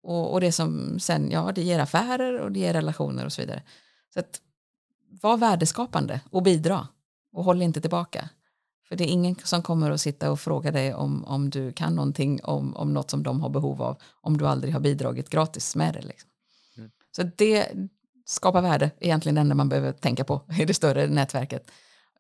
och, och det som sen, ja det ger affärer och det ger relationer och så vidare. Så att var värdeskapande och bidra och håll inte tillbaka. För det är ingen som kommer att sitta och fråga dig om, om du kan någonting om, om något som de har behov av om du aldrig har bidragit gratis med det. Liksom. Mm. Så det skapar värde, egentligen det enda man behöver tänka på i det större nätverket.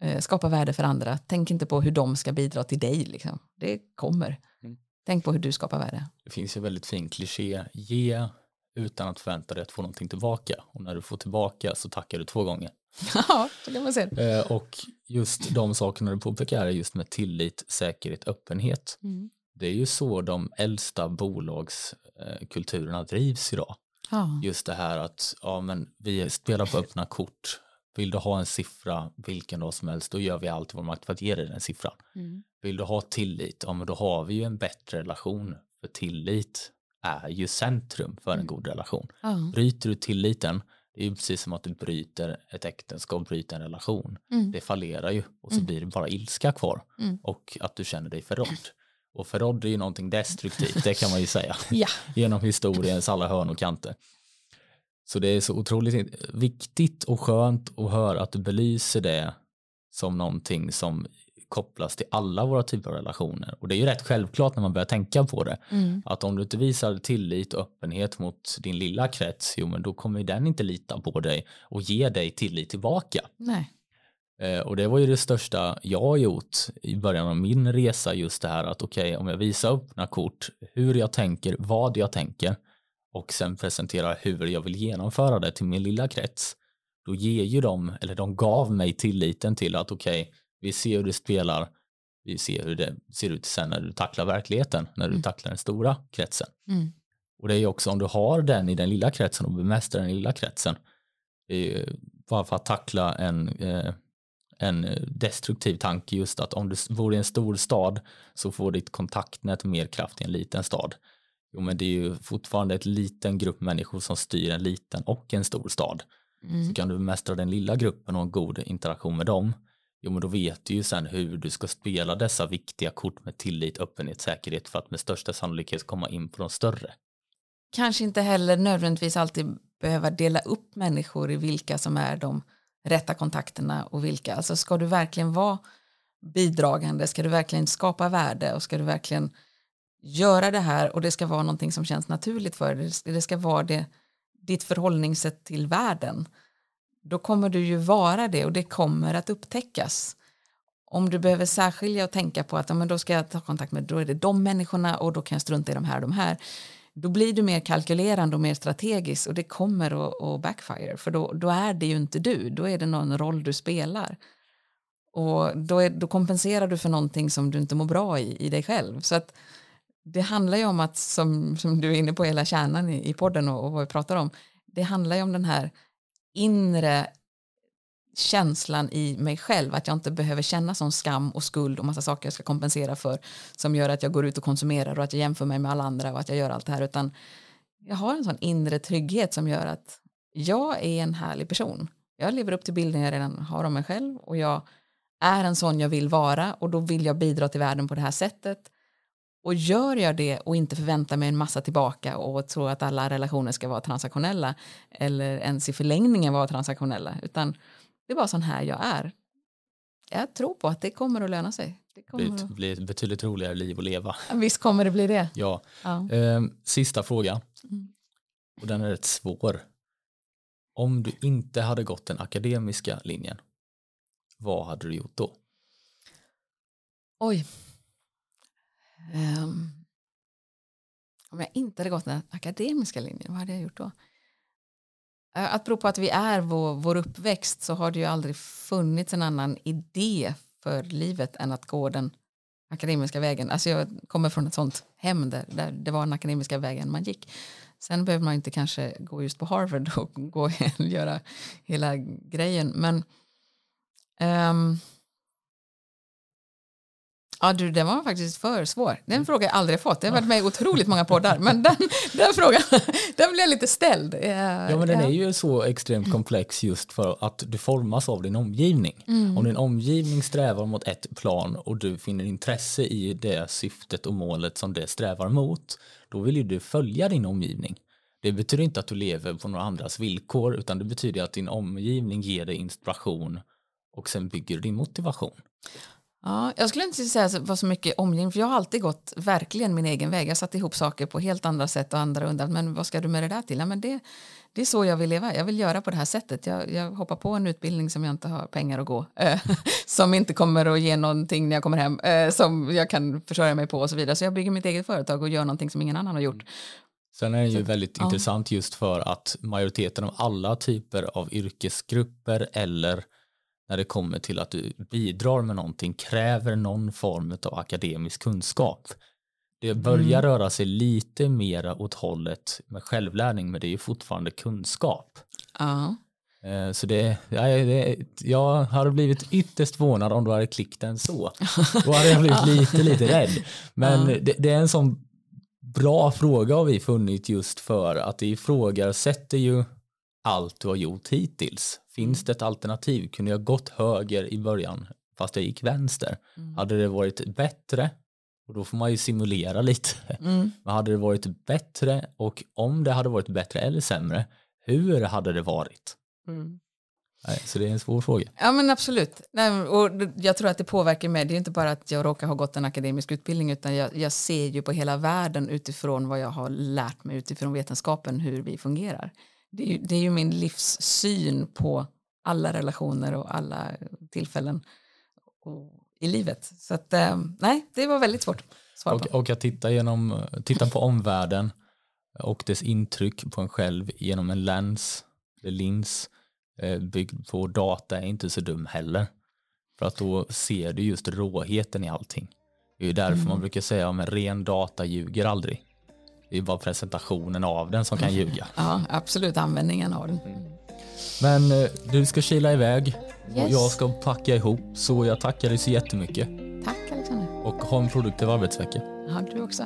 Eh, skapa värde för andra. Tänk inte på hur de ska bidra till dig. Liksom. Det kommer. Mm. Tänk på hur du skapar värde. Det finns ju väldigt fin kliché. Ge utan att förvänta dig att få någonting tillbaka. Och när du får tillbaka så tackar du två gånger. Ja, så kan man se eh, Och just de sakerna du påpekar är just med tillit, säkerhet, öppenhet. Mm. Det är ju så de äldsta bolagskulturerna drivs idag. Ja. Just det här att ja, men vi spelar på öppna kort vill du ha en siffra, vilken dag som helst, då gör vi allt i vår makt för att ge dig den siffran. Mm. Vill du ha tillit, ja men då har vi ju en bättre relation. För tillit är ju centrum för en mm. god relation. Mm. Bryter du tilliten, det är ju precis som att du bryter ett äktenskap, bryter en relation. Mm. Det fallerar ju och så mm. blir det bara ilska kvar mm. och att du känner dig förrådd. Och förrådd är ju någonting destruktivt, det kan man ju säga. ja. Genom historiens alla hörn och kanter. Så det är så otroligt viktigt och skönt att höra att du belyser det som någonting som kopplas till alla våra typer av relationer. Och det är ju rätt självklart när man börjar tänka på det. Mm. Att om du inte visar tillit och öppenhet mot din lilla krets, jo men då kommer den inte lita på dig och ge dig tillit tillbaka. Nej. Eh, och det var ju det största jag har gjort i början av min resa, just det här att okej, okay, om jag visar öppna kort, hur jag tänker, vad jag tänker, och sen presentera hur jag vill genomföra det till min lilla krets, då ger ju de, eller de gav mig tilliten till att okej, okay, vi ser hur du spelar, vi ser hur det ser ut sen när du tacklar verkligheten, när du mm. tacklar den stora kretsen. Mm. Och det är ju också om du har den i den lilla kretsen och bemästrar den lilla kretsen, bara för att tackla en, eh, en destruktiv tanke just att om du bor i en stor stad så får ditt kontaktnät mer kraft i en liten stad. Jo, men det är ju fortfarande ett liten grupp människor som styr en liten och en stor stad. Mm. Så kan du bemästra den lilla gruppen och en god interaktion med dem, jo men då vet du ju sen hur du ska spela dessa viktiga kort med tillit, öppenhet, säkerhet för att med största sannolikhet komma in på de större. Kanske inte heller nödvändigtvis alltid behöva dela upp människor i vilka som är de rätta kontakterna och vilka. Alltså ska du verkligen vara bidragande, ska du verkligen skapa värde och ska du verkligen göra det här och det ska vara någonting som känns naturligt för dig, det ska vara det, ditt förhållningssätt till världen, då kommer du ju vara det och det kommer att upptäckas. Om du behöver särskilja och tänka på att ja, men då ska jag ta kontakt med då är det de människorna och då kan jag strunta i de här och de här. Då blir du mer kalkylerande och mer strategisk och det kommer att, att backfire för då, då är det ju inte du, då är det någon roll du spelar. Och då, är, då kompenserar du för någonting som du inte mår bra i, i dig själv. Så att det handlar ju om att, som, som du är inne på, hela kärnan i, i podden och, och vad vi pratar om, det handlar ju om den här inre känslan i mig själv att jag inte behöver känna sån skam och skuld och massa saker jag ska kompensera för som gör att jag går ut och konsumerar och att jag jämför mig med alla andra och att jag gör allt det här utan jag har en sån inre trygghet som gör att jag är en härlig person. Jag lever upp till bilden jag redan har om mig själv och jag är en sån jag vill vara och då vill jag bidra till världen på det här sättet. Och gör jag det och inte förväntar mig en massa tillbaka och tror att alla relationer ska vara transaktionella eller ens i förlängningen vara transaktionella utan det är bara sån här jag är. Jag tror på att det kommer att löna sig. Det kommer blir, att... blir ett betydligt roligare liv att leva. Visst kommer det bli det. Ja. ja. Eh, sista fråga. Mm. Och den är rätt svår. Om du inte hade gått den akademiska linjen, vad hade du gjort då? Oj. Um, om jag inte hade gått den akademiska linjen, vad hade jag gjort då? Att bero på att vi är vår, vår uppväxt så har det ju aldrig funnits en annan idé för livet än att gå den akademiska vägen. Alltså jag kommer från ett sånt hem där, där det var den akademiska vägen man gick. Sen behöver man inte kanske gå just på Harvard och gå och göra hela grejen. Men um, Ja, du, den var faktiskt för svår. Den mm. frågan har jag aldrig fått. Jag har varit med i otroligt många poddar, men den, den frågan den blev lite ställd. Ja, men den är ju så extremt komplex just för att du formas av din omgivning. Mm. Om din omgivning strävar mot ett plan och du finner intresse i det syftet och målet som det strävar mot, då vill ju du följa din omgivning. Det betyder inte att du lever på några andras villkor, utan det betyder att din omgivning ger dig inspiration och sen bygger din motivation. Ja, jag skulle inte säga det var så mycket omgivning, för jag har alltid gått verkligen min egen väg. Jag satt ihop saker på helt andra sätt och andra undrar, men vad ska du med det där till? Ja, men det, det är så jag vill leva, jag vill göra på det här sättet. Jag, jag hoppar på en utbildning som jag inte har pengar att gå, äh, som inte kommer att ge någonting när jag kommer hem, äh, som jag kan försörja mig på och så vidare. Så jag bygger mitt eget företag och gör någonting som ingen annan har gjort. Sen är det ju väldigt ja. intressant just för att majoriteten av alla typer av yrkesgrupper eller när det kommer till att du bidrar med någonting kräver någon form av akademisk kunskap. Det börjar mm. röra sig lite mera åt hållet med självlärning men det är ju fortfarande kunskap. Eh, så det, ja, det, jag hade blivit ytterst förvånad om du hade klickat den så. Då hade jag blivit lite, lite rädd. Men ja. det, det, är en sån bra fråga har vi funnit just för att det ifrågasätter ju allt du har gjort hittills. Finns mm. det ett alternativ? Kunde jag gått höger i början fast jag gick vänster? Mm. Hade det varit bättre? Och då får man ju simulera lite. Mm. Men hade det varit bättre och om det hade varit bättre eller sämre, hur hade det varit? Mm. Nej, så det är en svår fråga. Ja men absolut. Nej, och jag tror att det påverkar mig. Det är inte bara att jag råkar ha gått en akademisk utbildning utan jag, jag ser ju på hela världen utifrån vad jag har lärt mig utifrån vetenskapen hur vi fungerar det är, ju, det är ju min livssyn på alla relationer och alla tillfällen i livet. Så att, eh, nej, det var väldigt svårt. Och, och att titta, genom, titta på omvärlden och dess intryck på en själv genom en lens, eller lins eh, byggd på data är inte så dum heller. För att då ser du just råheten i allting. Det är ju därför mm. man brukar säga att ren data ljuger aldrig. Det är bara presentationen av den som kan mm. ljuga. Ja, absolut användningen av den. Mm. Men eh, du ska kila iväg yes. och jag ska packa ihop så jag tackar dig så jättemycket. Tack Alexander. Och ha en produktiv arbetsvecka. Ja, du också.